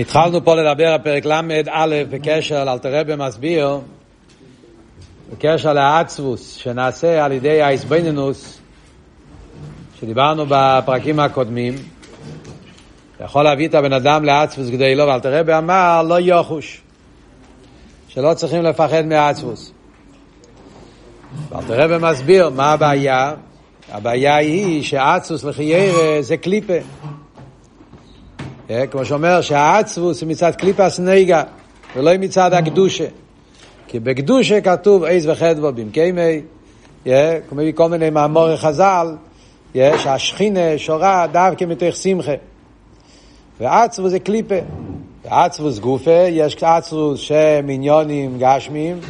התחלנו פה לדבר בפרק ל"א בקשר לאלתרבה מסביר, בקשר לעצבוס שנעשה על ידי האיסבנינוס, שדיברנו בפרקים הקודמים, יכול להביא את הבן אדם לעצבוס כדי לא, ואלתרבה אמר לא יוחוש, שלא צריכים לפחד מעצבוס. ואלתרבה מסביר מה הבעיה, הבעיה היא שעצבוס לחיירה זה קליפה. כמו שאומר שהעצבוס הוא מצד קליפס נגע ולא מצד הקדושה. כי בקדושה כתוב עז וחדבו במקיימי, כמו כל מיני מאמורי חז"ל, שהשכינה שורה דווקא מתוך שמחה. ועצבוס זה קליפה. בעצבוס גופה יש עצבוס שמעניונים גשמיים,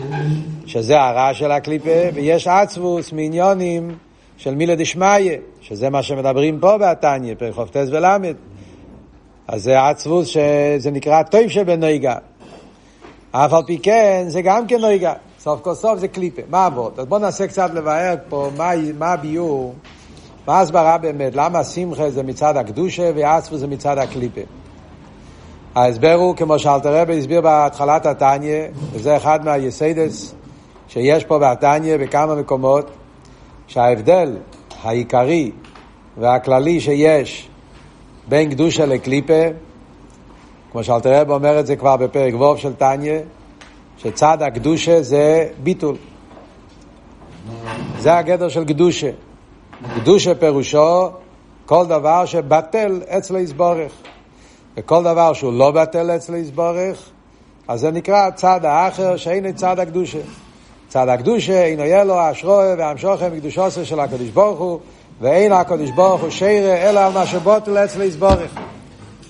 שזה הרע של הקליפה, ויש עצבוס מעניונים של מילה דשמיא, שזה מה שמדברים פה בתניא, פרק חופטס ולמד. אז זה עצבוס שזה נקרא טוב שבנויגה. אף על פי כן, זה גם כן נויגה. סוף כל סוף זה קליפה. מה עבוד? אז בואו ננסה קצת לבאר פה מה, מה הביור, מה ההסברה באמת, למה שמחה זה מצד הקדושה ועצבוס זה מצד הקליפה. ההסבר הוא, כמו שאלתר רבי הסביר בהתחלת התניא, וזה אחד מהיסיידס שיש פה בתניא בכמה מקומות, שההבדל העיקרי והכללי שיש בין קדושה לקליפה, כמו שאלתר רב אומר את זה כבר בפרק ווב של טניה, שצד הקדושה זה ביטול. זה הגדר של קדושה. קדושה פירושו כל דבר שבטל אצל יסבורך. וכל דבר שהוא לא בטל אצל יסבורך, אז זה נקרא צד האחר שאין צד הקדושה. צד הקדושה, אינו יהיה לו אשרוי והמשוכם מקדושו של הקדוש ברוך הוא, ואין הקדוש ברוך הוא שירה אלא על מה שבוטל אצל יסבורך.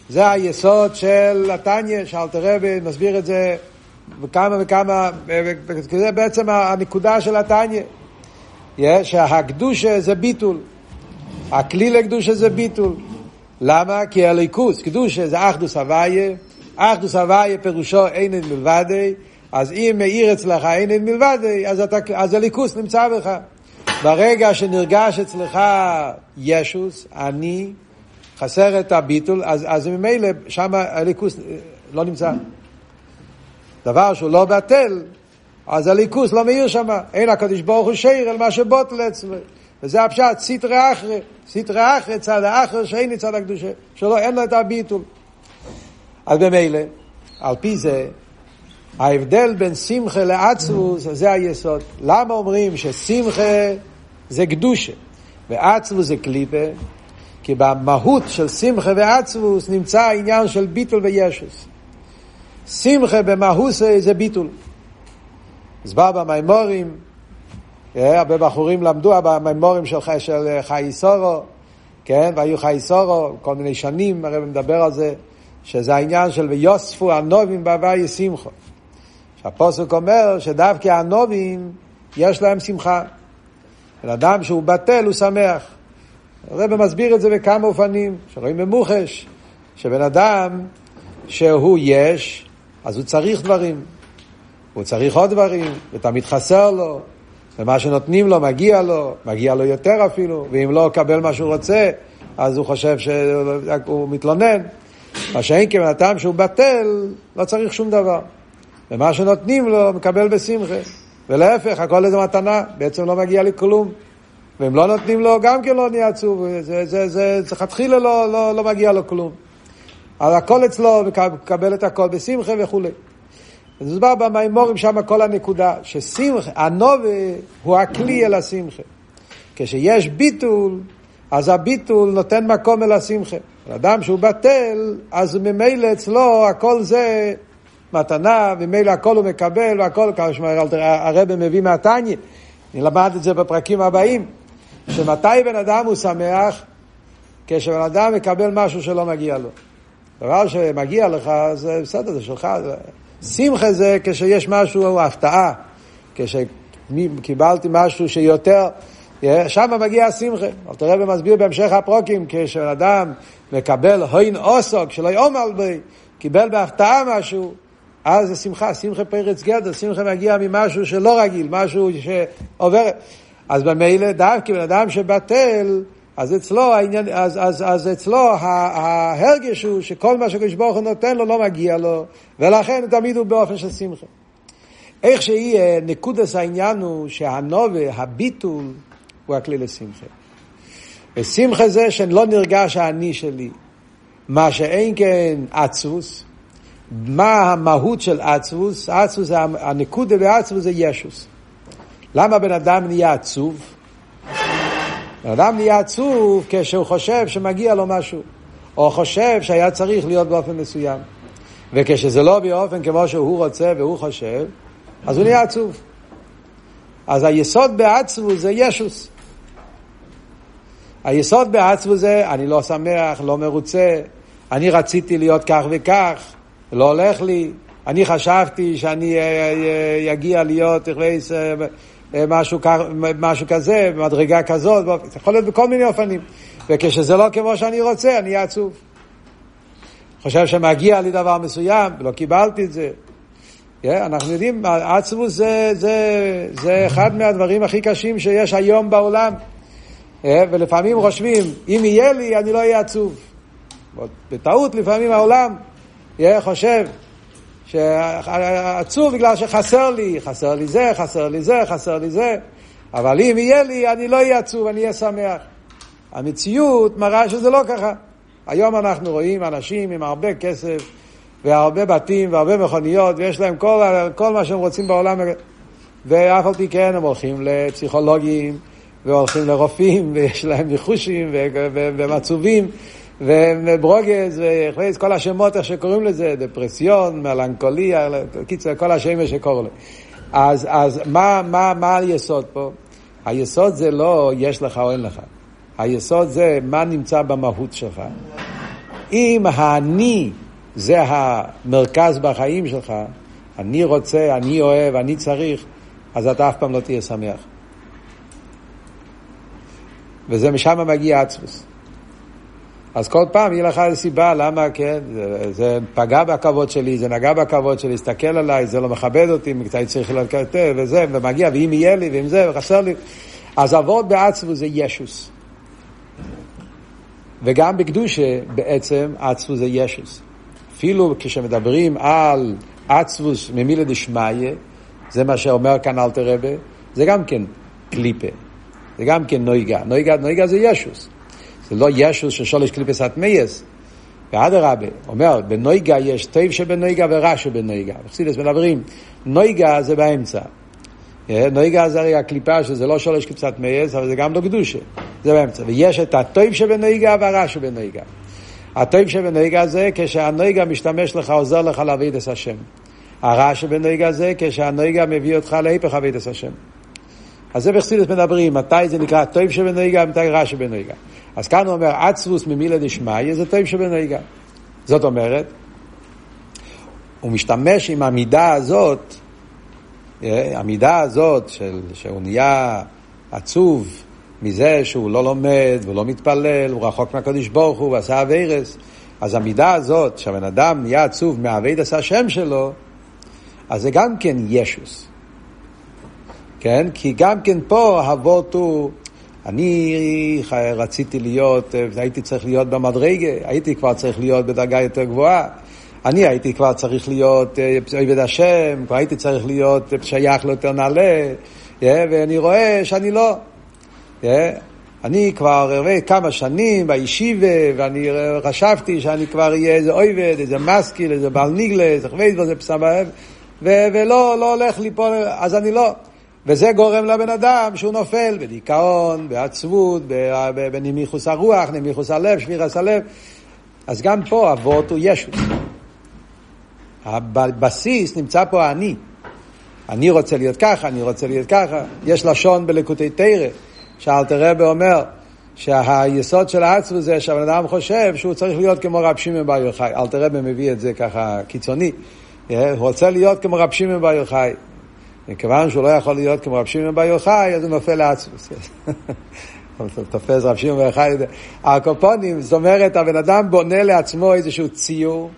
זה היסוד של התניא, שאלתר רבי מסביר את זה בכמה וכמה, זה בעצם הנקודה של התניא. שהקדושה זה ביטול. הכלי לקדושה זה ביטול. למה? כי הליכוס, קדושה זה אחדוס הוויה, אחדוס הוויה פירושו אין את מלבדי, אז אם מאיר אצלך אין את מלבדי, אז, אתה, אז הליכוס נמצא בך. ברגע שנרגש אצלך ישוס, אני, חסר את הביטול, אז, אז ממילא שם הליכוס לא נמצא. דבר שהוא לא בטל, אז הליכוס לא מאיר שם. אין הקדוש ברוך הוא שיר אל מה שבוטל אצלו. וזה הפשט, סיטרא אחרא, סיטרא אחרא, צד האחר שאין צד הקדושה, שלא, אין לו את הביטול. אז במילא, על פי זה, ההבדל בין שמחה לעצמוס, זה היסוד. למה אומרים ששמחה זה קדושה, ועצמוס זה קליפה, כי במהות של שמחה ועצמוס נמצא העניין של ביטול וישוס. שמחה במהות זה ביטול. הסבר במימורים, אה, הרבה בחורים למדו במימורים של, של חי סורו, כן, והיו חי סורו כל מיני שנים, הרב מדבר על זה, שזה העניין של ויוספו הנובים בהווי שמחו. שהפוסק אומר שדווקא הנובים יש להם שמחה. בן אדם שהוא בטל הוא שמח. הרב מסביר את זה בכמה אופנים, שרואים במוחש, שבן אדם שהוא יש, אז הוא צריך דברים. הוא צריך עוד דברים, ותמיד חסר לו, ומה שנותנים לו מגיע לו, מגיע לו יותר אפילו, ואם לא קבל מה שהוא רוצה, אז הוא חושב שהוא מתלונן. מה שאין כבן אדם שהוא בטל, לא צריך שום דבר. ומה שנותנים לו, מקבל בשמחה. ולהפך, הכל איזה מתנה, בעצם לא מגיע לי כלום. ואם לא נותנים לו, גם כן לא נהיה עצוב. זה, זה, זה, זה חתחילה לא, לא, לא מגיע לו כלום. אז הכל אצלו, מקבל את הכל בשמחה וכולי. אז מוסבר במימורים שם כל הנקודה, ששמחה, הנובה הוא הכלי אל השמחה. כשיש ביטול, אז הביטול נותן מקום אל השמחה. אדם שהוא בטל, אז ממילא אצלו הכל זה מתנה, וממילא הכל הוא מקבל, והכל, כמו שהרבא מביא מהתניא, נלמד את זה בפרקים הבאים, שמתי בן אדם הוא שמח? כשבן אדם מקבל משהו שלא מגיע לו. דבר שמגיע לך, זה בסדר, זה שלך. שמחה זה כשיש משהו, הפתעה. כשקיבלתי משהו שיותר, שם מגיע השמחה. אבל תראה ומסביר בהמשך הפרוקים, כשבן אדם מקבל הוין אוסוק, שלא יאמר בי, קיבל בהפתעה משהו, אז זה שמחה, שמחה פרץ גדר, שמחה מגיע ממשהו שלא רגיל, משהו שעובר. אז במילא דווקא בן אדם שבטל, אז אצלו, העניין, אז, אז, אז אצלו ההרגש הוא שכל מה שקדוש ברוך הוא נותן לו לא מגיע לו, ולכן תמיד הוא באופן של שמחה. איך שיהיה, נקודס העניין הוא שהנובה, הביטול, הוא הכלי לשמחה. ושמחה זה שלא נרגש האני שלי. מה שאין כן עצבוס, מה המהות של עצבוס? עצבוס, הנקודה בעצבוס זה ישוס. למה בן אדם נהיה עצוב? בן אדם נהיה עצוב כשהוא חושב שמגיע לו משהו, או חושב שהיה צריך להיות באופן מסוים. וכשזה לא באופן כמו שהוא רוצה והוא חושב, אז הוא נהיה עצוב. אז היסוד בעצבו זה ישוס. היסוד בעצבו זה אני לא שמח, לא מרוצה, אני רציתי להיות כך וכך, לא הולך לי, אני חשבתי שאני אגיע להיות משהו, משהו כזה, במדרגה כזאת, זה יכול להיות בכל מיני אופנים. וכשזה לא כמו שאני רוצה, אני אהיה עצוב. חושב שמגיע לי דבר מסוים, ולא קיבלתי את זה. Yeah, אנחנו יודעים, עצבוס זה, זה, זה אחד מהדברים הכי קשים שיש היום בעולם. Yeah, ולפעמים חושבים, אם יהיה לי, אני לא אהיה עצוב. בטעות לפעמים העולם חושב שעצוב בגלל שחסר לי, חסר לי זה, חסר לי זה, חסר לי זה, אבל אם יהיה לי, אני לא אהיה עצוב, אני אהיה שמח. המציאות מראה שזה לא ככה. היום אנחנו רואים אנשים עם הרבה כסף והרבה בתים והרבה מכוניות, ויש להם כל, כל מה שהם רוצים בעולם, ואף על פי כן הם הולכים לפסיכולוגים, והולכים לרופאים, ויש להם ניחושים והם עצובים. וברוגז, וכל השמות, איך שקוראים לזה, דפרסיון, מלנכוליה, קיצר, כל השמות שקוראים לזה. אז, אז מה, מה, מה היסוד פה? היסוד זה לא יש לך או אין לך. היסוד זה מה נמצא במהות שלך. אם האני זה המרכז בחיים שלך, אני רוצה, אני אוהב, אני צריך, אז אתה אף פעם לא תהיה שמח. וזה משם מגיע עצמוס. אז כל פעם יהיה לך סיבה למה, כן, זה, זה פגע בכבוד שלי, זה נגע בכבוד שלי, הסתכל עליי, זה לא מכבד אותי, קצת צריך להיות יותר, וזה, ומגיע, ואם יהיה לי, ואם זה, וחסר לי. אז אבות בעצבו זה ישוס. וגם בקדושה בעצם עצבו זה ישוס. אפילו כשמדברים על עצבוס ממילה דשמיא, זה מה שאומר כאן אלתר רבה, זה גם כן קליפה, זה גם כן נויגה. נויגה, נויגה זה ישוס. זה לא ישוס של שולש קליפס אטמייס. ואדרבה, אומר, בנויגה יש טוב שבנויגה ורע שבנויגה. בחסידס מדברים, נויגה זה באמצע. אה, נויגה זה הרי הקליפה שזה לא שולש קליפסת מייס, אבל זה גם לא קדושה. זה באמצע. ויש את הטוב שבנויגה והרע שבנויגה. הטוב שבנויגה זה כשהנויגה משתמש לך, עוזר לך להביא את השם. הרע שבנויגה זה כשהנויגה מביא אותך להיפך להביא את השם. אז זה בחסידס מדברים, מתי זה נקרא טוב שבנויגה ומתי רע שבנויגה. אז כאן הוא אומר, עצבוס ממילה דשמיא זה טוב שבנויגה. זאת אומרת, הוא משתמש עם המידה הזאת, אה, המידה הזאת של, שהוא נהיה עצוב מזה שהוא לא לומד ולא מתפלל, הוא רחוק מהקדוש ברוך הוא ועשה אביירס, אז המידה הזאת שהבן אדם נהיה עצוב מהאבייד עשה השם שלו, אז זה גם כן ישוס. כן? כי גם כן פה הוות הוא אני רציתי להיות, הייתי צריך להיות במדרגה, הייתי כבר צריך להיות בדרגה יותר גבוהה. אני הייתי כבר צריך להיות אה, עבד השם, כבר הייתי צריך להיות שייך ליותר נעלה, ואני רואה שאני לא. אני כבר הרבה כמה שנים בישיבה, ואני חשבתי שאני כבר אהיה איזה אויבד, איזה מסקיל, איזה בעל ניגלה, איזה ולא לא הולך ליפול, אז אני לא. וזה גורם לבן אדם שהוא נופל בדיכאון, בעצבות, בנמיכוס הרוח, נמיכוס הלב, שבירס הלב. אז גם פה אבות הוא ישוס. הבסיס נמצא פה האני. אני רוצה להיות ככה, אני רוצה להיות ככה. יש לשון בלקוטי תרא, שאלתר רבי אומר שהיסוד של העצבות זה שהבן אדם חושב שהוא צריך להיות כמו רב שמעון בר יוחאי. אלתר רבי מביא את זה ככה קיצוני. הוא רוצה להיות כמו רב שמעון בר יוחאי. מכיוון שהוא לא יכול להיות כמו רב שמעון בר יוחאי, אז הוא נופל לעצמוס. תופס רב שמעון בר יוחאי. הקופונים, זאת אומרת, הבן אדם בונה לעצמו איזשהו ציור,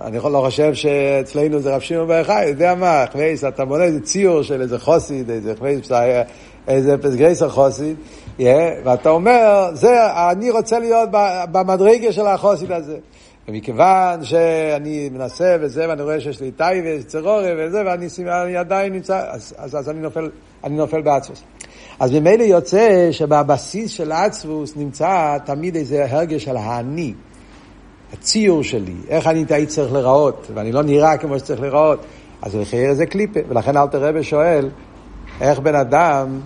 אני לא חושב שאצלנו זה רב שמעון בר יוחאי, יודע מה, חווייס, אתה בונה איזה ציור של איזה חוסיד, איזה חווייס, איזה פסגייסר חוסיד, ואתה אומר, זה, אני רוצה להיות במדרגה של החוסיד הזה. ומכיוון שאני מנסה וזה, ואני רואה שיש לי טייבה, צרורי וזה, ואני, ואני עדיין נמצא, אז, אז, אז אני נופל, אני נופל בעצמוס. אז ממילא יוצא שבבסיס של עצמוס נמצא תמיד איזה הרגש של האני. הציור שלי, איך אני הייתי צריך להיראות, ואני לא נראה כמו שצריך להיראות, אז לחייר זה קליפה. ולכן אלתר רבי שואל, איך בן אדם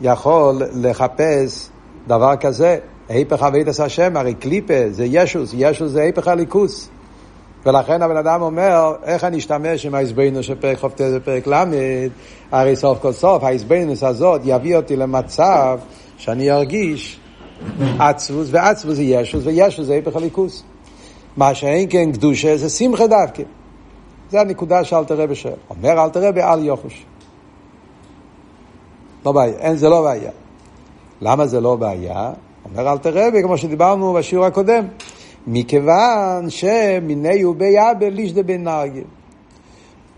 יכול לחפש דבר כזה? היפך אבידס השם, הרי קליפה זה ישוס, ישוס זה היפך הליכוס. ולכן הבן אדם אומר, איך אני אשתמש עם ההסבינוס של פרק חופטה ופרק ל', הרי סוף כל סוף ההסבינוס הזאת יביא אותי למצב שאני ארגיש עצבוס, ועצבוס זה ישוס, וישוס זה היפך הליכוס. מה שאין כן קדושה זה שמחה דווקא. זה הנקודה שאלתר רבי שואל. אומר אלתר רבי אל יוחוש. לא בעיה, אין, זה לא בעיה. למה זה לא בעיה? אומר אלתר רבי, כמו שדיברנו בשיעור הקודם, מכיוון שמיני וביאבל לישדה בן נרגל.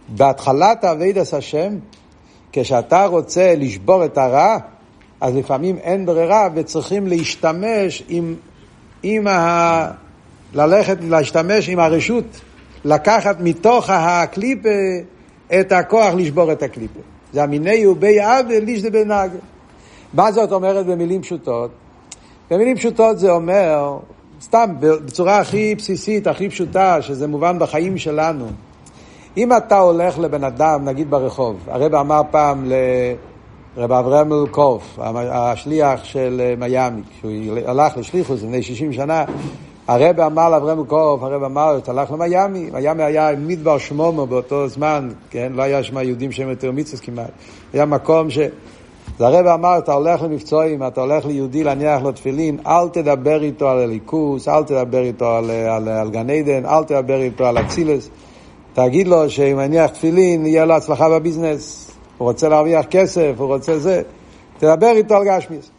בהתחלת אבידס השם, כשאתה רוצה לשבור את הרע, אז לפעמים אין ברירה וצריכים להשתמש עם, עם ה... ללכת, להשתמש עם הרשות, לקחת מתוך הקליפה את הכוח לשבור את הקליפה. זה המיני ובי עוול לישדה בנהג. מה זאת אומרת במילים פשוטות? במילים פשוטות זה אומר, סתם, בצורה הכי בסיסית, הכי פשוטה, שזה מובן בחיים שלנו. אם אתה הולך לבן אדם, נגיד ברחוב, הרב אמר פעם לרב אברהם אלקוף, השליח של מיאמי, כשהוא הלך לשליחוס לפני 60 שנה, הרב אמר לאברהם קוף, הרב אמר, אתה הלך למיאמי, מיאמי היה מדבר שמומו באותו זמן, כן? לא היה שם יהודים שהם יותר מיצוס כמעט. היה מקום ש... אז הרב אמר, אתה הולך למבצועים, אתה הולך ליהודי להניח לו תפילין, אל תדבר איתו על הליכוס, אל תדבר איתו על, על, על גן עדן, אל תדבר איתו על אצילס. תגיד לו שאם יניח תפילין, יהיה לו הצלחה בביזנס. הוא רוצה להרוויח כסף, הוא רוצה זה. תדבר איתו על גשמיס.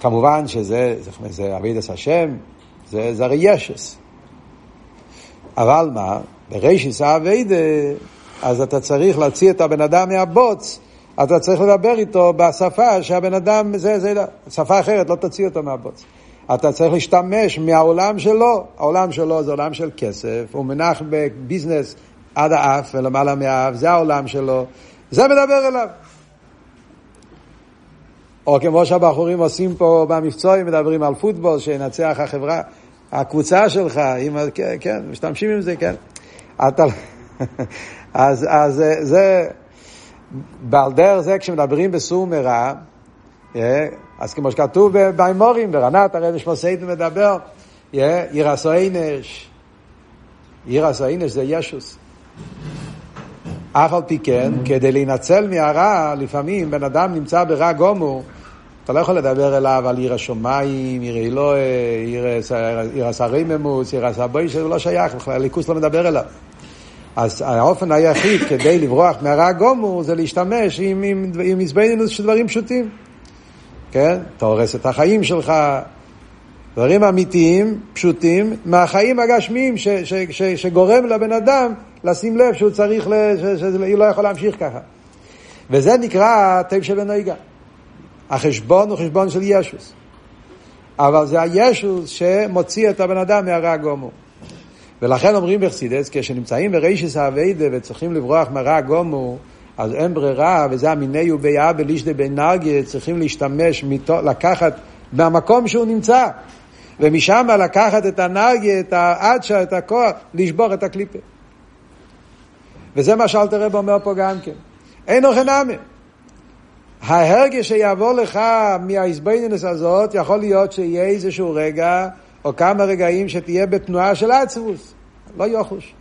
כמובן שזה, זה, זה אבידס השם, זה, הרי ישס. אבל מה, ברישיס האביידה, אז אתה צריך להוציא את הבן אדם מהבוץ, אתה צריך לדבר איתו בשפה שהבן אדם, זה, זה, שפה אחרת, לא תוציא אותו מהבוץ. אתה צריך להשתמש מהעולם שלו, העולם שלו זה עולם של כסף, הוא מנח בביזנס עד האף ולמעלה מהאף, זה העולם שלו, זה מדבר אליו. או כמו שהבחורים עושים פה במבצועים, מדברים על פוטבול, שינצח החברה, הקבוצה שלך, עם, כן, כן, משתמשים עם זה, כן. אתה, אז, אז זה, בעל דרך זה כשמדברים בסור מרע, אה, אז כמו שכתוב באמורים, ברנת הרבי שמוסיידן מדבר, עיר הסוינש, עיר הסוינש זה ישוס. אף על פי כן, כדי להינצל מהרע, לפעמים בן אדם נמצא ברע גומור, אתה לא יכול לדבר אליו על עיר השמיים, עיר אלוהי, עיר הסריממוס, עיר הסבוי, שזה לא שייך בכלל, הליכוס לא מדבר אליו. אז האופן היחיד כדי לברוח מהרע גומור זה להשתמש עם, עם, עם מזבנינוס של דברים פשוטים. כן? אתה הורס את החיים שלך, דברים אמיתיים, פשוטים, מהחיים הגשמיים ש, ש, ש, שגורם לבן אדם לשים לב שהוא צריך, שהוא לא יכול להמשיך ככה. וזה נקרא טייב של הנהיגה. החשבון הוא חשבון של ישוס. אבל זה הישוס שמוציא את הבן אדם מהרע גומו. ולכן אומרים בחסידס, כשנמצאים ברישיס האביידה וצריכים לברוח מהרע גומו, אז אין ברירה, וזה המיני וביאה בלישדה בנרגיה, צריכים להשתמש, מתו, לקחת מהמקום שהוא נמצא, ומשם לקחת את הנרגיה, את האדשה, את הכוח, לשבור את הקליפה. וזה מה שאלתר רב אומר פה גם כן. אין אוכל נאמן. ההרגש שיבוא לך מהאיזבנינוס הזאת, יכול להיות שיהיה איזשהו רגע, או כמה רגעים שתהיה בתנועה של עצבוס. לא יוחוש.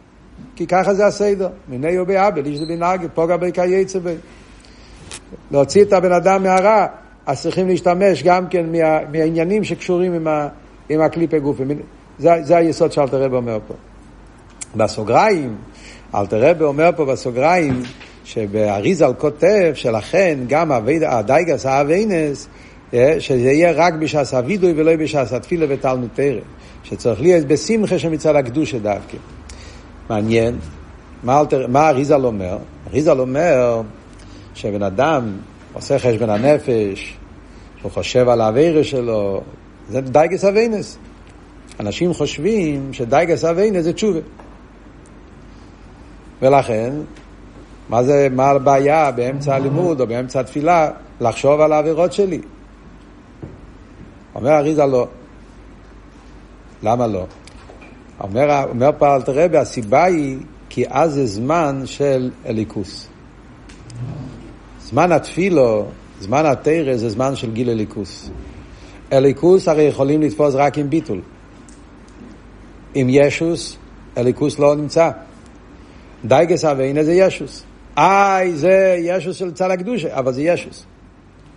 כי ככה זה הסדר. מיני ובאבל, איש זה בנהגת, פוגע בי כייצא בי. להוציא את הבן אדם מהרע, אז צריכים להשתמש גם כן מה, מהעניינים שקשורים עם, ה, עם הקליפה גופא. זה, זה היסוד שאלטער רבי אומר פה. בסוגריים, אלטער רבי אומר פה בסוגריים, שבאריז״ל כותב שלכן גם הדאגת העוונות, שזה יהיה רק בשעת הווידוי ולא בשעת התפילה ותלמוד תורה. שצריך להיות בשמחה שמצד הקדושה דווקא. מעניין, מה, אלטער, מה אריז״ל אומר? אריז״ל אומר שבן אדם עושה חשבון הנפש, הוא חושב על העבירות שלו, זה דייגס אביינס. אנשים חושבים שדאגת עוונות זה תשובה. ולכן, מה זה, מה הבעיה באמצע הלימוד או באמצע התפילה לחשוב על העבירות שלי? אומר אריז״ל לא. למה לא? אומר, אומר רבי, הסיבה היא כי אז זה זמן של אליקוס. זמן התפילו, זמן התרא, זה זמן של גיל אליקוס. אליקוס הרי יכולים לתפוס רק עם ביטול. עם ישוס, אליקוס לא נמצא. דייגס אביינה זה ישוס. איי, זה ישוס של צד הקדושה, אבל זה ישוס.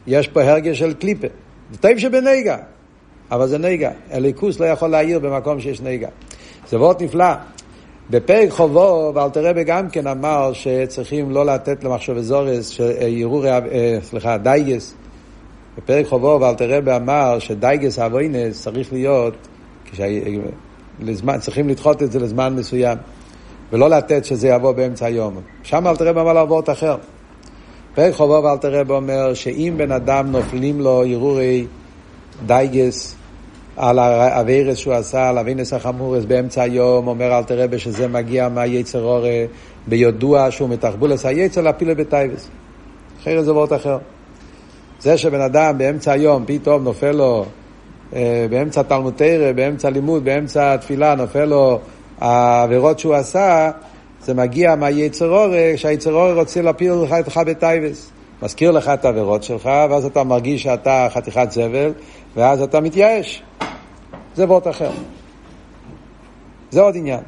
יש פה הרגש של קליפה. זה טוב שבנגע, אבל זה נגע. אליקוס לא יכול להעיר במקום שיש נגע. זה וורט נפלא. בפרק חובו, ואל תראה גם כן אמר שצריכים לא לתת למחשב אזורס, שיראו, אה, סליחה, דייגס. בפרק חובו, ואל תראה אמר שדייגס אבוינס צריך להיות, כשה, לזמן, צריכים לדחות את זה לזמן מסוים, ולא לתת שזה יבוא באמצע היום. שם אל תראה אמר לעבוד אחר. פרק חובו ואל תראה אומר שאם בן אדם נופלים לו הרהורי דייגס, על האווירס שהוא עשה, על אבינס החמורס באמצע היום, אומר אל תראה שזה מגיע מהיצר אורה, ביודוע שהוא מתחבולס היצר להפיל בטייבס. אחרת זה וורט אחר. זה שבן אדם באמצע היום פתאום נופל לו, אה, באמצע תלמוד תרא, באמצע לימוד, באמצע התפילה, נופל לו העבירות שהוא עשה, זה מגיע מהיצר אורה, שהיצר אורה רוצה להפיל לך את לך בטייבס. מזכיר לך את העבירות שלך, ואז אתה מרגיש שאתה חתיכת זבל, ואז אתה מתייאש. זה וורט אחר. זה עוד עניין.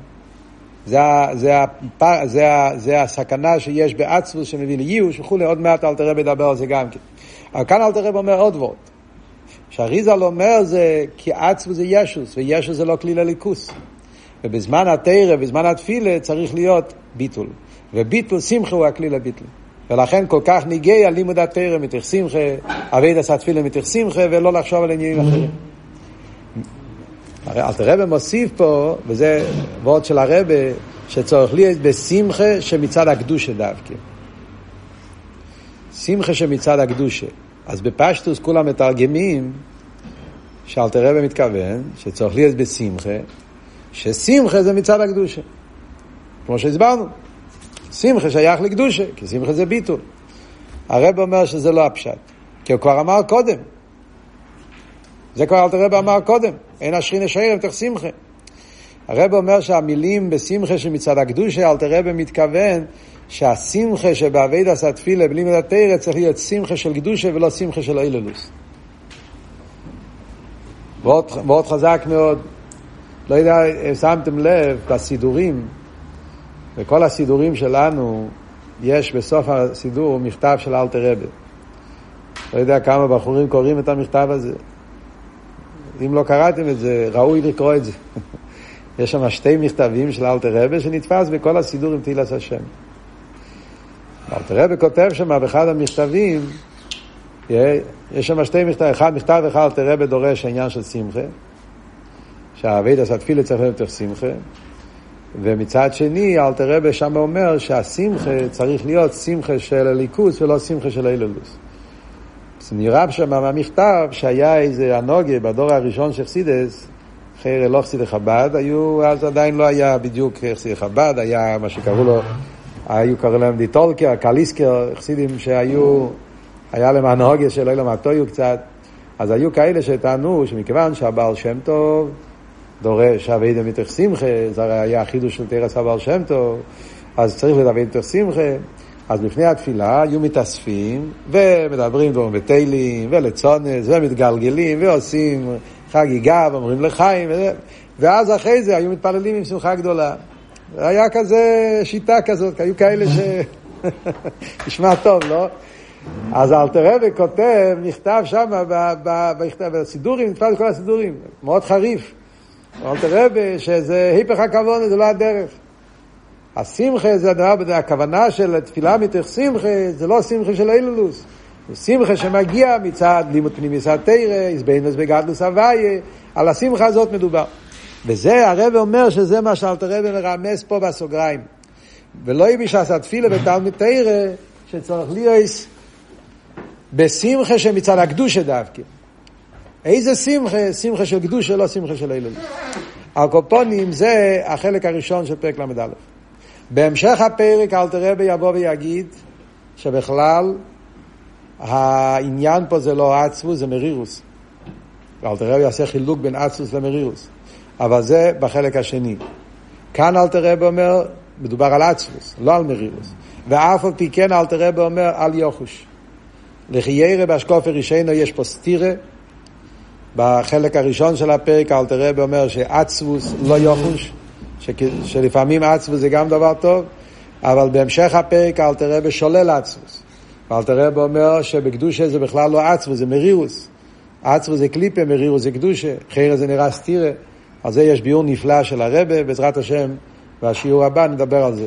זה, זה, הפר, זה, זה הסכנה שיש בעצמוס שמביא לייאוש וכולי, עוד מעט אל תראה לדבר על זה גם כן. אבל כאן אל תראה אומר עוד וורט. שהריזל אומר זה כי עצמוס זה ישוס, וישוס זה לא כליל הליכוס. ובזמן התרא, בזמן התפילה, צריך להיות ביטול. וביטול, שמחה הוא הכליל הביטול. ולכן כל כך ניגי לימוד התרא מתך שמחה, אבי דסת תפילה מתך שמחה, ולא לחשוב על עניינים אחרים. אלתר רבי מוסיף פה, וזה וורד של הרבה, שצורך להיות בשמחה שמצד הקדושה דווקא. שמחה שמצד הקדושה. אז בפשטוס כולם מתרגמים שאלתר רבי מתכוון שצורך להיות בשמחה, ששמחה זה מצד הקדושה. כמו שהסברנו. שמחה שייך לקדושה, כי שמחה זה ביטול. הרב אומר שזה לא הפשט, כי הוא כבר אמר קודם. זה כבר אלתר רבי אמר קודם. אין אשרין אשרם תך שמחה. הרב אומר שהמילים בשמחה שמצד הקדושה, אלתר רבי מתכוון שהשמחה שבאבד עשה תפילה בלי מידת תרא צריך להיות שמחה של קדושה ולא שמחה של אילולוס. מאוד, מאוד חזק מאוד. לא יודע, שמתם לב, בסידורים, בכל הסידורים שלנו, יש בסוף הסידור מכתב של אלתר רבי. לא יודע כמה בחורים קוראים את המכתב הזה. אם לא קראתם את זה, ראוי לקרוא את זה. יש שם שתי מכתבים של אלתר רבי שנתפס בכל הסידור עם תהילת השם. אלתר רבי כותב שם באחד המכתבים, יש שם שתי מכתבים, אחד מכתב אחד אלתר רבי דורש העניין של שמחה, שהאבד עשה תפילה צריך להיות יותר שמחה, ומצד שני אלתר רבי שם אומר שהשמחה צריך להיות שמחה של הליכוס ולא שמחה של האילולוס. זה נראה שם מהמכתב שהיה איזה הנוגה בדור הראשון של חסידס, אחרי לא חסידי חב"ד, היו, אז עדיין לא היה בדיוק חסידי חב"ד, היה מה שקראו לו, היו קראו להם דיטולקר, קליסקר, חסידים שהיו, היה להם הנוגה של אילם הטויו קצת, אז היו כאלה שטענו שמכיוון שהבעל שם טוב דורש אבי מתך שמחה, זה היה החידוש של תרס הבעל שם טוב, אז צריך לדבר מתך שמחה. אז לפני התפילה היו מתאספים ומדברים דברים בתהילים ולצונס ומתגלגלים ועושים חגיגה ואומרים לחיים וזה. ואז אחרי זה היו מתפללים עם שמחה גדולה. היה כזה שיטה כזאת, היו כאלה ש... נשמע טוב, לא? אז אלתר רבי כותב, נכתב שם בסידורים, נכתב כל הסידורים, מאוד חריף. אלתר רבי שזה היפך הכבוד, זה לא הדרך. השמחה זה הדבר, הכוונה של תפילה מתוך שמחה, זה לא שמחה של אילולוס. זה שמחה שמגיע מצד לימוד פנימי סתירא, איזבנוס בגדלוס אבייה, על השמחה הזאת מדובר. וזה הרב אומר שזה מה שאלתר רב מרמז פה בסוגריים. ולא יהיה בשעשה תפילה בתלמיד תרא, שצריך להיות בשמחה שמצד הקדושה דווקא. איזה שמחה? שמחה של קדושה, לא שמחה של אילון. הקופונים זה החלק הראשון של פרק ל"א. בהמשך הפרק אלתר רבי יבוא ויגיד שבכלל העניין פה זה לא עצבוס, זה מרירוס. אלתר רבי יעשה חילוק בין עצבוס למרירוס. אבל זה בחלק השני. כאן אלתר רבי אומר, מדובר על עצבוס, לא על מרירוס. ואף על פי כן אלתר רבי אומר על יוחוש. לחיירה באשקופר רישיינו יש פה סטירה. בחלק הראשון של הפרק אלתר רבי אומר שעצבוס לא יוחוש. ש... שלפעמים עצבוס זה גם דבר טוב, אבל בהמשך הפרק אלתר רבי שולל עצבוס. ואלתר רבי אומר שבקדושה זה בכלל לא עצבוס, זה מרירוס. עצבוס זה קליפה, מרירוס זה קדושה, חיירה זה נראה סטירה. על זה יש ביור נפלא של הרבה, בעזרת השם, והשיעור הבא נדבר על זה.